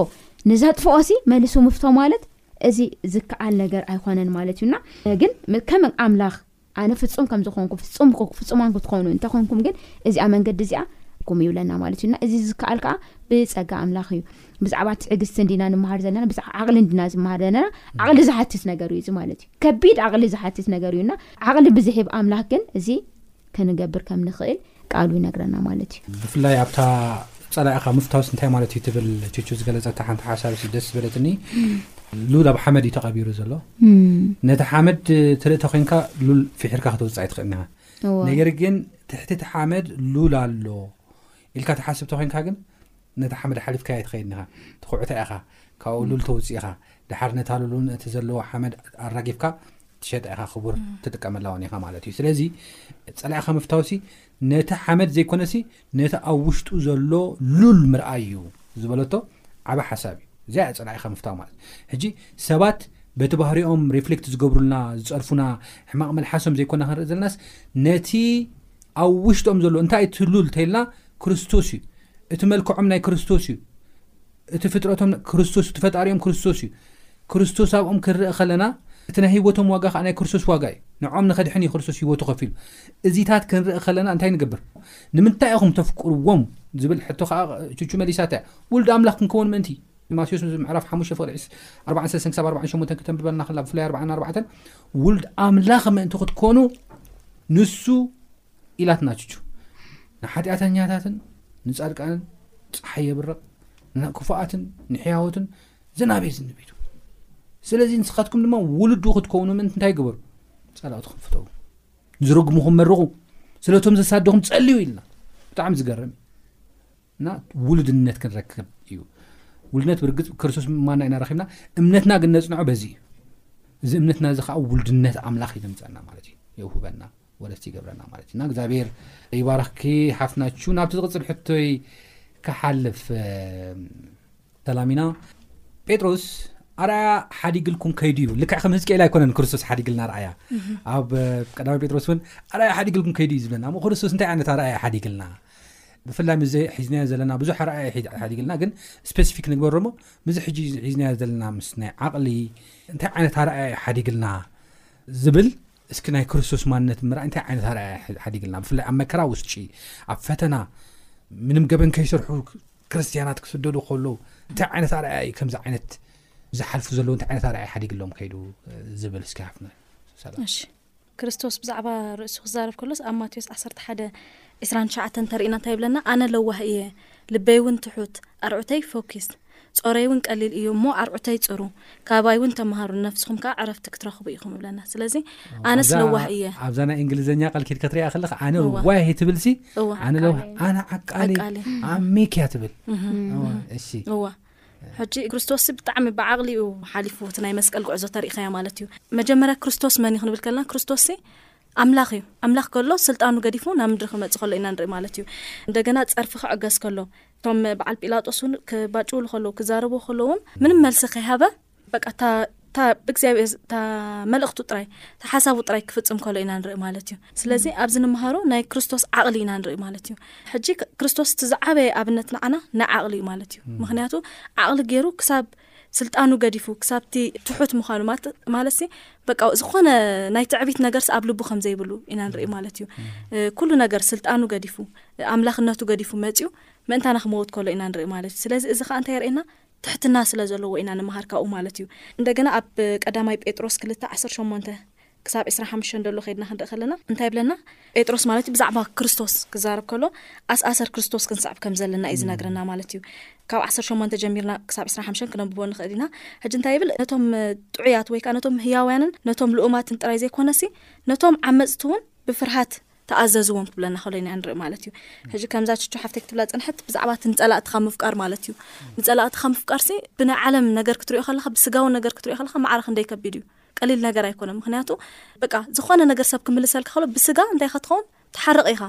ንዘጥፍኦ ሲ መልሱ ምፍቶ ማለት እዚ ዝከኣል ነገር ኣይኮነን ማለት እዩና ግን ከም ኣምላኽ ኣነ ፍጹም ከም ዝኾንኩ ፍጹም ኹ ፍጹማን ክትኾኑ እንተ ኾንኩም ግን እዚኣ መንገዲ እዚኣ ኩም ይብለና ማለት እዩ እና እዚ ዝከኣል ከዓ ብጸጋ ኣምላኽ እዩ ብዛዕባ ትዕግስቲ እንዲና ንምሃር ዘለና ብዛዕባ ዓቕሊ እንዲና ዝምሃር ዘለና ዓቕሊ ዝሓትት ነገር እዩ እዚ ማለት እዩ ከቢድ ዓቕሊ ዝሓትት ነገር እዩ እና ዓቕሊ ብዝሕብ ኣምላኽ ግን እዚ ክንገብር ከም ንኽእል ቃሉ ይነግረና ማለት እዩ። ብፍላይ ኣብታ ጸላኢኻ ምፍታውስ እንታይ ማለት እዩ ትብል ቹቹ ዝገለጸታ ሓንቲ ሓሳብሲ ደስ ዝበለትኒ ሉል ኣብ ሓመድ እዩ ተቐቢሩ ዘሎ ነቲ ሓመድ ትርእተ ኮንካ ሉል ፊሒርካ ክትወጽእ ኣይትኽእል ኒኻ ነገር ግን ትሕቲ እቲ ሓመድ ሉል ኣሎ ኢልካ ተሓስብተ ኮንካ ግን ነታ ሓመድ ሓሊፍካያ ትኸይድ ኒኻ ትኹዕታ ኢኻ ካብኡ ሉል ተውጽእ ኢኻ ድሓር ነታ ሉሉን እቲ ዘለዎ ሓመድ ኣራጊፍካ ትሸጣ ኢኻ ክቡር ትጥቀመላ ውን ኢኻ ማለት እዩ ስለዚ ጸላኢኻ ምፍታውሲ ነቲ ሓመድ ዘይኮነሲ ነቲ ኣብ ውሽጡ ዘሎ ሉል ምርኣይ እዩ ዝበለቶ ዓበ ሓሳብ እዩ እዚኣ ጸላኢኻ ምፍታው ማለት ሕጂ ሰባት በቲ ባህሪኦም ሪፍሌክት ዝገብሩልና ዝጸርፉና ሕማቕ መልሓሶም ዘይኮና ክንርኢ ዘለናስ ነቲ ኣብ ውሽጦም ዘሎ እንታይ እዩ ትሉል ተይልና ክርስቶስ እዩ እቲ መልክዖም ናይ ክርስቶስ እዩ እቲ ፍጥረቶም ክርስቶስ እቲ ፈጣሪኦም ክርስቶስ እዩ ክርስቶስ ኣብኦም ክንርኢ ከለና እቲ ናይ ህይወቶም ዋጋ ከዓ ናይ ክርስቶስ ዋጋ እዩ ንዖም ንኸድሕን እዩ ክርስቶስ ህይወቱ ከፊሉ እዚታት ክንርኢ ከለና እንታይ ንገብር ንምንታይ ኢኹም ተፍቅርዎም ዝብል ሕቶ ከዓ ቹቹ መሊሳታ እያ ውልድ ኣምላኽ ክንከውን ምእንቲ ማቴዎስ ምዕራፍ 5 ፍቅሪ 43 ክሳብ 48 ክተንብበልና ከላ ብፍላይ 44 ውልድ ኣምላኽ ምእንቲ ክትኮኑ ንሱ ኢላትና ቹቹ ንሓጢኣተኛታትን ንጻድቃንን ፀሓይ የብረቕ ንክፉኣትን ንሕያወትን ዝናብ የዝንብ ኢሉ ስለዚ ንስኻትኩም ድማ ውልዱ ክትከውኑ ምእንቲ እንታይ ግበሩ ጸላእትኹም ፍተው ዝርግምኹም መርቑ ስለቶም ዘሳደኹም ጸልዩ ኢልና ብጣዕሚ ዝገርም እዩ እና ውሉድነት ክንረክብ እዩ ውሉድነት ብርግፅ ክርስቶስ ምማና ኢና ረኪብና እምነትና ግን ነፅንዖ በዚ እዩ እዚ እምነትና እዚ ከዓ ውሉድነት ኣምላኽ እዩ ዘምፀና ማለት እዩ የውህበና ወረስቲ ይገብረና ማለት እዩ እና እግዚኣብሔር ይባረኽኪ ሓፍትናችሁ ናብቲ ዝቕፅል ሕቶይ ክሓልፍ ሰላም ኢና ጴጥሮስ ኣርኣያ ሓዲግልኩም ከይዱ እዩ ልክዕ ከም ህዝቅኤል ኣይኮነን ክርስቶስ ሓዲግልና ኣርኣያ ኣብ ቀዳሚ ጴጥሮስ እውን ኣርኣያ ሓዲግልኩም ከይዱ እዩ ዝብለና እሞ ክርስቶስ እንታይ ዓይነት ኣርኣያ ሓዲግልና ብፍላይ ምስዚ ሒዝናዮ ዘለና ብዙሕ ኣርኣያ ሓዲግልና ግን ስፐሲፊክ ንግበሮ እሞ ምስዚ ሕጂ ሒዝናዮ ዘለና ምስ ናይ ዓቕሊ እንታይ ዓይነት ኣርኣያ እዩ ሓዲግልና ዝብል እስኪ ናይ ክርስቶስ ማንነት ምርኣይ እንታይ ዓይነት ኣርኣያ ሓዲግልና ብፍላይ ኣብ መከራ ውስጪ ኣብ ፈተና ምንም ገበን ከይሰርሑ ክርስትያናት ክስደዱ ከለዉ እንታይ ዓይነት ኣርኣያ እዩ ከምዚ ዓይነት ዝሓልፉ ዘለዉ እንታይ ዓይነት ኣርኣያ ሓዲግሎም ከይዱ ዝብል እስኪ ሓፍና ሰላም ክርስቶስ ብዛዕባ ርእሱ ክዛረብ ከሎስ ኣብ ማቴዎስ ዓሰርተ ሓደ ዕስራን ትሽዓተን እንተርኢና እንታይ ይብለና ኣነ ለዋህ እየ ልበይ እውን ትሑት ኣርዑተይ ፎኪስ ጾረይ እውን ቀሊል እዩ እሞ ኣርዑተይ ጽሩ ካባይ እውን ተምሃሩ ነፍስኹም ከዓ ዕረፍቲ ክትረኽቡ ኢኹም ይብለና ስለዚ ኣነስ ኣብዛ- ለዋህ እየ ኣብዛ ናይ እንግሊዘኛ ቃል ኪድ ከትሪኣ ከለካ ኣነ እዋ። ዋሂ ትብል ሲ እዋ ኣነ ለዋህ ኣነ ዓቃሊ ዓቃሊ። ኣሜክያ ትብል እዋ፣ እሺ እዋ ሕጂ ክርስቶስ ብጣዕሚ ብዓቕሊ እዩ ሓሊፉ እቲ ናይ መስቀል ጉዕዞ ተሪኢኻያ ማለት እዩ። መጀመርያ ክርስቶስ መን እዩ ክንብል ከለና ክርስቶስ ኣምላኽ እዩ። ኣምላኽ ከሎ ስልጣኑ ገዲፉ ናብ ምድሪ ክመጽእ ከሎ ኢና ንርኢ ማለት እዩ። እንደገና ጸርፊ ክዕገስ ከሎ እቶም በዓል ጲላጦስ ውን ክባጭውሉ ከለዉ ክዛረብዎ ከለዉ ውን ምንም መልሲ ከይሃበ በቃ እታ እግዚኣብሔር እታ መልእኽቱ ጥራይ እታ ሓሳቡ ጥራይ ክፍጽም ከሎ ኢና ንርኢ ማለት እዩ ስለዚ ኣብዚ ንምሃሮ ናይ ክርስቶስ ዓቕሊ ኢና ንርኢ ማለት እዩ ሕጂ ክርስቶስ እቲ ዝዓበየ ኣብነት ንዓና ናይ ዓቕሊ እዩ ማለት እዩ ምክንያቱ ዓቕሊ ገይሩ ክሳብ ስልጣኑ ገዲፉ ክሳብቲ ትሑት ምዃኑ ማለት ሲ በቃ ዝኾነ ናይ ትዕቢት ነገርሲ ኣብ ልቡ ከም ዘይብሉ ኢና ንርኢ ማለት እዩ ኩሉ ነገር ስልጣኑ ገዲፉ ኣምላኽነቱ ገዲፉ መፅኡ ምእንታና ክመውት ከሎ ኢና ንርኢ ማለት እዩ ስለዚ እዚ ከዓ እንታይ የርእየና ትሕትና ስለ ዘለዎ ኢና ንምሃር ካብኡ ማለት እዩ እንደገና ኣብ ቀዳማይ ጴጥሮስ ክልተ ዓሰርተ ሸሞንተ ክሳብ ዕስራን ሓምሽተን ደሎ ከድና ክንርኢ ከለና እንታይ ይብለና ጴጥሮስ ማለት እዩ ብዛዕባ ክርስቶስ ክዛረብ ከሎ ኣስኣሰር ክርስቶስ ክንስዕብ ከም ዘለና እዩ ዝነግረና ማለት እዩ ካብ ዓሰርተ ሸሞንተ ጀሚርና ክሳብ ዕስራን ሓምሽተን ክነንብቦ ንኽእል ኢና ሕጂ እንታይ ይብል ነቶም ጥዑያት ወይ ከዓ ነቶም ህያውያንን ነቶም ልኡማትን ጥራይ ዘይኮነሲ ነቶም ዓመፅቲ እውን ብፍርሃት ተኣዘዝዎም ክብለና ከሎ ኢና ንርኢ ማለት እዩ ሕጂ ከምዛ ችቹ ሓፍተይ ክትብላ ዝጸንሐት ብዛዕባ እቲ ንጸላእትኻ ምፍቃር ማለት እዩ ንጸላእትኻ ምፍቃርሲ ብናይ ዓለም ነገር ክትሪኦ ከለኻ ብስጋዊ ነገር ክትሪኦ ከለኻ ማዕረ ክንደይ ከቢድ እዩ ቀሊል ነገር ኣይኮነ ምክንያቱ በቃ ዝኾነ ነገር ሰብ ክምልሰልካ ከሎ ብስጋ እንታይ ኢኻ ትኸውን ትሓርቕ ኢኻ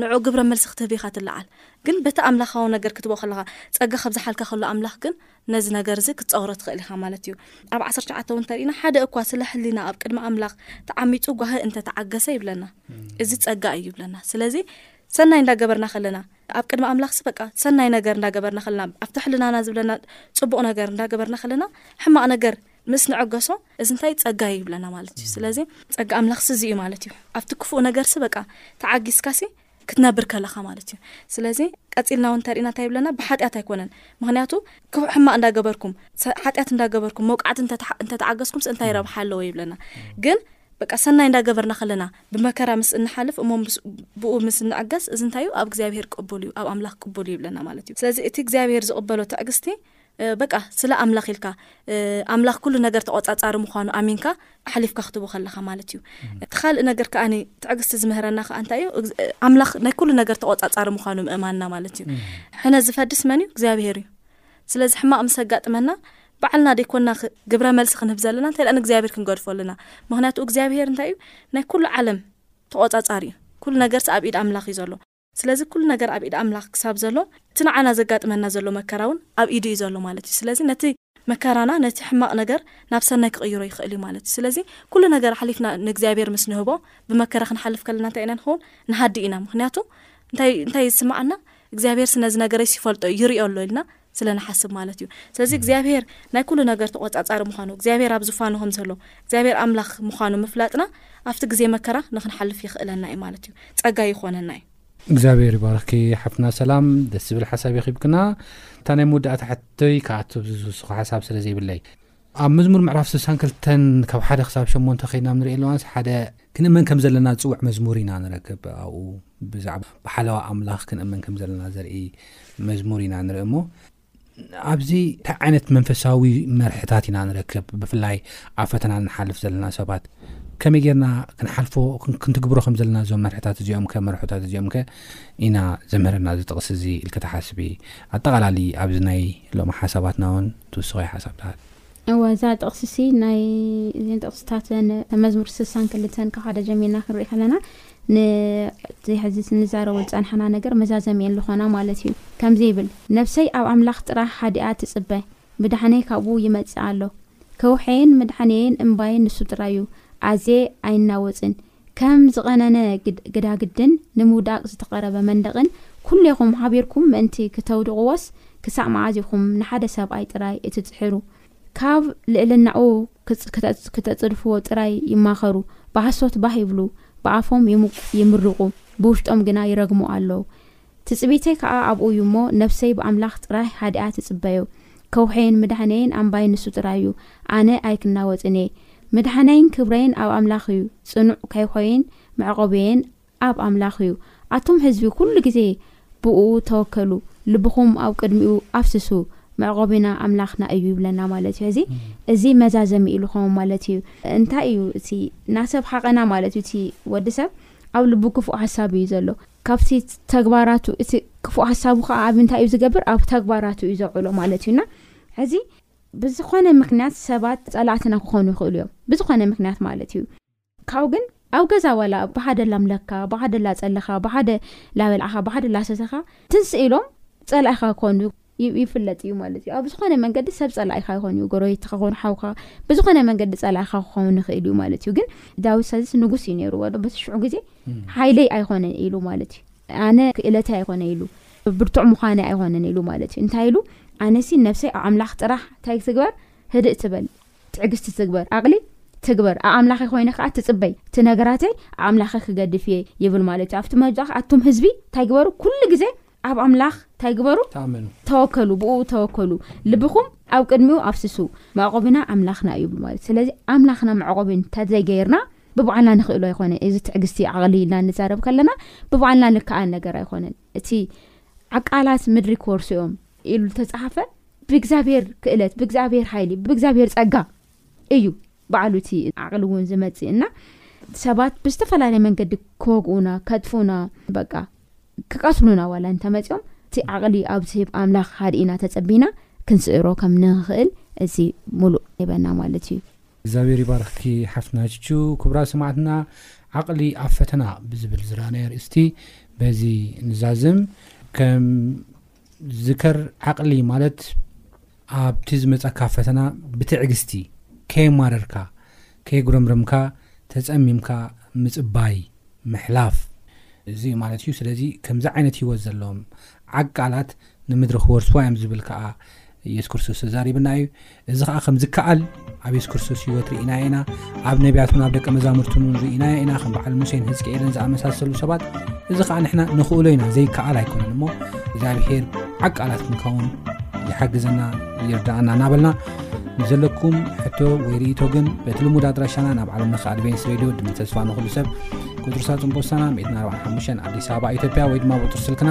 ንዑ ግብረ መልሲ ክትህብ ኢኻ ትለዓል ግን በቲ ኣምላኻዊ ነገር ክትቦ ከለኻ ጸጋ ከብዝሓልካ ከሎ ኣምላኽ ግን ነዚ ነገር እዚ ክትጸውሮ ትኽእል ኢኻ ማለት እዩ። ኣብ ዓሰርተ ትሽዓተ እውን እንተርኢና ሓደ እኳ ስለ ሕሊና ኣብ ቅድሚ ኣምላኽ ተዓሚጹ ጓሂ እንተ ተዓገሰ ይብለና እዚ ጸጋ እዩ ይብለና። ስለዚ ሰናይ እንዳገበርና ከለና ኣብ ቅድሚ ኣምላኽሲ በቃ ሰናይ ነገር እንዳገበርና ከለና ኣብቲ ሕልናና ዝብለና ጽቡቕ ነገር እንዳገበርና ከለና ሕማቕ ነገር ምስ ንዕገሶ እዚ እንታይ ጸጋ እዩ ይብለና ማለት እዩ። ስለዚ ጸጋ ኣምላኽሲ እዚ እዩ ማለት እዩ። ኣብቲ ክፉእ ነገርሲ በቃ ተዓጊስካሲ ክትነብር ከለኻ ማለት እዩ ስለዚ ቀጺልና ውን እንተሪእና እንታይ ይብለና ብሓጢኣት ኣይኮነን ምኽንያቱ ክፉእ ሕማቅ እንዳገበርኩም ሓጢኣት እንዳገበርኩም መውቃዕቲ እንተተዓገስኩምስ እንታይ ረብሓ ኣለዎ ይብለና ግን በቃ ሰናይ እንዳገበርና ከለና ብመከራ ምስ እንሓልፍ እሞ ብኡ ምስ እንዕገስ እዚ እንታይ እዩ ኣብ እግዚኣብሄር ቅቡል እዩ ኣብ ኣምላኽ ቅቡል እዩ ይብለና ማለት እዩ ስለዚ እቲ እግዚኣብሄር ዝቕበሎ ትዕግስቲ በቃ ስለ ኣምላኽ ኢልካ ኣምላኽ ኩሉ ነገር ተቖጻጻሪ ምዃኑ ኣሚንካ ኣሕሊፍካ ክትቦ ከለኻ ማለት እዩ። እቲ ካልእ ነገር ከኣ ትዕግስቲ ዝምህረና ከኣ እንታይ እዩ ኣምላኽ ናይ ኩሉ ነገር ተቖጻጻሪ ምዃኑ ምእማንና ማለት እዩ። ሕነ ዝፈድስ መን እዩ? እግዚኣብሄር እዩ። ስለዚ ሕማቕ ምስ ኣጋጥመና ባዕልና ደይኮንና ግብረ መልሲ ክንህብ ዘለና እንታይ ንእግዚኣብሄር ክንገድፎ ኣለና። ምክንያቱ እግዚኣብሄር እንታይ እዩ ናይ ኩሉ ዓለም ተቖጻጻሪ እዩ። ኩሉ ነገርሲ ኣብ ኢድ ኣምላኽ እዩ ዘሎ። ስለዚ ኩሉ ነገር ኣብ ኢድ ኣምላኽ ክሳብ ዘሎ እቲ ንዓና ዘጋጥመና ዘሎ መከራ ውን ኣብ ኢዱ እዩ ዘሎ ማለት እዩ ስለዚ ነቲ መከራና ነቲ ሕማቅ ነገር ናብ ሰናይ ክቅይሮ ይክእል እዩ ማለት እዩ ስለዚ ኩሉ ነገር ኣሕሊፍና ንእግዚኣብሔር ምስ ንህቦ ብመከራ ክንሓልፍ ከለና እንታይ ኢና ንከውን ንሃድእ ኢና ምክንያቱ እንታይ እንታይ ዝስምዓና እግዚኣብሔርሲ ነዚ ነገረይሲ ይፈልጦ እዩ ይሪኦ ኣሎ ኢልና ስለ ንሓስብ ማለት እዩ ስለዚ እግዚኣብሄር ናይ ኩሉ ነገር ተቆጻጻሪ ምዃኑ እግዚኣብሄር ኣብ ዝፋኑ ከም ዘሎ እግዚኣብሄር ኣምላኽ ምዃኑ ምፍላጥና ኣብቲ ግዜ መከራ ንክንሓልፍ ይኽእለና እዩ ማለት እዩ ጸጋ ይኾነና እዩ እግዚኣብሔር ይባርኪ ሓፍትና ሰላም ደስ ዝብል ሓሳብ የኺብክና እታ ናይ መወዳእታ ሕቶይ ክኣቱ ኣብዚ ዝውስኹ ሓሳብ ስለ ዘይብለይ ኣብ መዝሙር ምዕራፍ ስሳን ክልተን ካብ ሓደ ክሳብ ሸሞንተ ከይድና ኣብ ንርእየሉ እዋንስ ሓደ ክንእመን ከም ዘለና ዝጽውዕ መዝሙር ኢና ንረክብ። ኣብኡ ብዛዕባ ብሓለዋ ኣምላኽ ክንእመን ከም ዘለና ዘርኢ መዝሙር ኢና ንርኢ እሞ ኣብዚ እንታይ ዓይነት መንፈሳዊ መርሕታት ኢና ንረክብ ብፍላይ ኣብ ፈተና ንሓልፍ ዘለና ሰባት ከመይ ጌርና ክንሓልፎ ክንትግብሮ ከም ዘለና እዞም መርሕታት እዚኦም ከ መርሑታት እዚኦም ከ ኢና ዘምህረና እዚ ጥቕሲ እዚ ኢልከ ተሓስቢ ኣጠቓላሊ ኣብዚ ናይ ሎሚ ሓሳባትና ውን ትውስኸዮ ሓሳብ ትሃብ። እወ እዛ ጥቕሲ ሲ ናይ እዘን ጥቕስታት መዝሙር ስሳን ክልተን ካብ ሓደ ጀሚርና ክንርኢ ከለና ነቲ ሕዚ ንዛረቦ ዝጸናሕና ነገር መዛዘሚኤን ዝኾና ማለት እዩ። ከምዚ ይብል ነፍሰይ ኣብ ኣምላኽ ጥራሕ ሃዲኣ ትጽበ ምዳሕነይ ካብኡ ይመጽእ ኣሎ። ከውሕየይን ምዳሕንየይን እምባይን ንሱ ጥራይ እዩ ኣዝየ ኣይናወጽን ከም ዝቐነነ ግዳግድን ንምውዳቕ ዝተቐረበ መንደቕን ኩሌኹም ሓቢርኩም ምእንቲ ክተውድቕዎስ ክሳዕ መዓዝ ኢኹም ንሓደ ሰብኣይ ጥራይ እትጽሕሩ? ካብ ልእልናኡ ክተጽድፍዎ ጥራይ ይማኸሩ፣ ብሓሶት ባህ ይብሉ፣ ብኣፎም ይምርቑ፣ ብውሽጦም ግና ይረግሙ ኣሎው። ትጽቢተይ ከኣ ኣብኡ እዩ እሞ፣ ነፍሰይ ብኣምላኽ ጥራይ ሃዲኣ ትጽበዮ። ከውሐይን ምድኃነይን ኣምባይ ንሱ ጥራይ እዩ፣ ኣነ ኣይክናወጽን እየ። ምድኃነይን ክብረይን ኣብ ኣምላኽ እዩ፣ ጽኑዕ ከይኾይን መዕቆብየይን ኣብ ኣምላኽ እዩ። ኣቱም ሕዝቢ ኩሉ ጊዜ ብእኡ ተወከሉ፣ ልብኹም ኣብ ቅድሚኡ ኣፍስሱ፣ መዕቆቢና ኣምላኽና እዩ ይብለና ማለት እዩ። ሕዚ እዚ መዛዘሚ ኢሉ ኸም ማለት እዩ። እንታይ እዩ እቲ ናሰብ ሓቐና ማለት እዩ፣ እቲ ወዲ ሰብ ኣብ ልቡ ክፉእ ሓሳብ እዩ ዘሎ። ካብቲ ተግባራቱ እቲ ክፉእ ሓሳቡ ከኣ ኣብ እንታይ እዩ ዝገብር ኣብ ተግባራቱ እዩ ዘውዕሎ ማለት እዩና ሕዚ ብዝኾነ ምክንያት ሰባት ጸላእትና ክኾኑ ይኽእሉ እዮም ብዝኾነ ምክንያት ማለት እዩ ካብኡ ግን ኣብ ገዛ ዋላ ብሓደ ላምለካ ብሓደ ላጸለኻ ብሓደ ላበልዓኻ ብሓደ ላሰተኻ ትንስ ኢሎም ጸላኢኻ ክኾኑ ይፍለጥ እዩ ማለት እዩ። ኣብ ዝኾነ መንገዲ ሰብ ጸላኢኻ ይኾን እዩ፣ ጎረቤትኻ ክኾን፣ ሓውካ ብዝኾነ መንገዲ ጸላኢኻ ክኸውን ይኽእል እዩ ማለት እዩ። ግን ዳዊት ሰዚስ ንጉስ እዩ ነይሩ ወዶ በቲ ሽዑ ግዜ ሓይለይ ኣይኮነ ኢሉ ማለት እዩ። ኣነ ክእለተይ ኣይኮነ ኢሉ ብርቱዕ ምዃነ ኣይኮነን ኢሉ ማለት እዩ። እንታይ ኢሉ ኣነሲ ነብሰይ ኣምላኽ ጥራሕ እንታይ ትግበር ህድእ ትበል ትዕግስቲ ትግበር ኣቕሊ ትግበር ኣምላኸ ኮይነ ከዓ ትፅበይ እቲ ነገራተይ ኣምላኸ ክገድፍ እየ ይብል ማለት እዩ ኣብቲ መብዛሕ ኣቱም ህዝቢ እንታይ ግበሩ ኩሉ ግዜ ኣብ ኣምላኽ ታይ ግበሩ? ተኣመኑ። ተወከሉ፣ ብእኡ ተወከሉ፣ ልብኹም ኣብ ቅድሚኡ ኣፍስሱ፣ መዕቆብና ኣምላኽና እዩ ይብሉ ማለት እዩ። ስለዚ ኣምላኽና መዕቆቢ እንተዘይገይርና ብባዕልና ንኽእሎ ኣይኮነን። እዚ ትዕግስቲ ዓቕሊ ኢልና እንዛረብ ከለና ብባዕልና ንከኣል ነገር ኣይኮነን። እቲ ዓቃላት ምድሪ ክወርሱ እዮም ኢሉ ዝተጻሓፈ ብእግዚኣብሔር ክእለት፣ ብእግዚኣብሔር ሓይሊ፣ ብእግዚኣብሔር ጸጋ እዩ። ባዕሉ እቲ ዓቕሊ እውን ዝመፅእ እና ሰባት ብዝተፈላለየ መንገዲ ክወግኡና ከጥፉና በቃ ክቀትሉና ዋላ እንተመፅኦም እቲ ዓቕሊ ኣብ ዝህብ ኣምላኽ ሃድኢና ተፀቢና ክንስእሮ ከም ንኽእል እዚ ሙሉእ ሂበና ማለት እዩ። እግዚኣብሔር ይባርኽኪ ሓፍትና ቹቹ። ክቡራት ሰማዕትና ዓቕሊ ኣብ ፈተና ብዝብል ዝረኣናዮ ኣርእስቲ በዚ ንዛዝም። ከም ዝከር ዓቕሊ ማለት ኣብቲ ዝመጸካ ፈተና ብትዕግስቲ ከየማረርካ ከየጉረምረምካ ተጸሚምካ ምጽባይ ምሕላፍ እዚ ማለት እዩ ስለዚ ከምዚ ዓይነት ህይወት ዘለዎም ዓቃላት ንምድሪ ክወርስዋ እዮም ዝብል ከኣ ኢየሱስ ክርስቶስ ተዛሪብና እዩ እዚ ኸዓ ከም ዝከኣል ኣብ የሱስ ክርስቶስ ህይወት ርኢናዮ ኢና ኣብ ነቢያቱን ኣብ ደቀ መዛሙርቱን እውን ርኢናዮ ኢና ከም በዓል ሙሴን ህዝቅኤልን ዝኣመሳሰሉ ሰባት እዚ ከዓ ንሕና ንኽእሎ ኢና ዘይከኣል ኣይኮነን እሞ እግዚኣብሄር ዓቃላት ክንከውን ይሓግዘና ይርዳእና እናበልና ንዘለኩም ሕቶ ወይ ርእቶ ግን በቲ ልሙድ ኣድራሻና ናብ ዓለም ለኸ ኣድቨንስ ሬድዮ ድምፂ ተስፋ ንኹሉ ሰብ ቁፅሪ ሳፅን ፖስታና 145 ኣዲስ ኣበባ ኢትዮጵያ ወይ ድማ ቁፅሪ ስልክና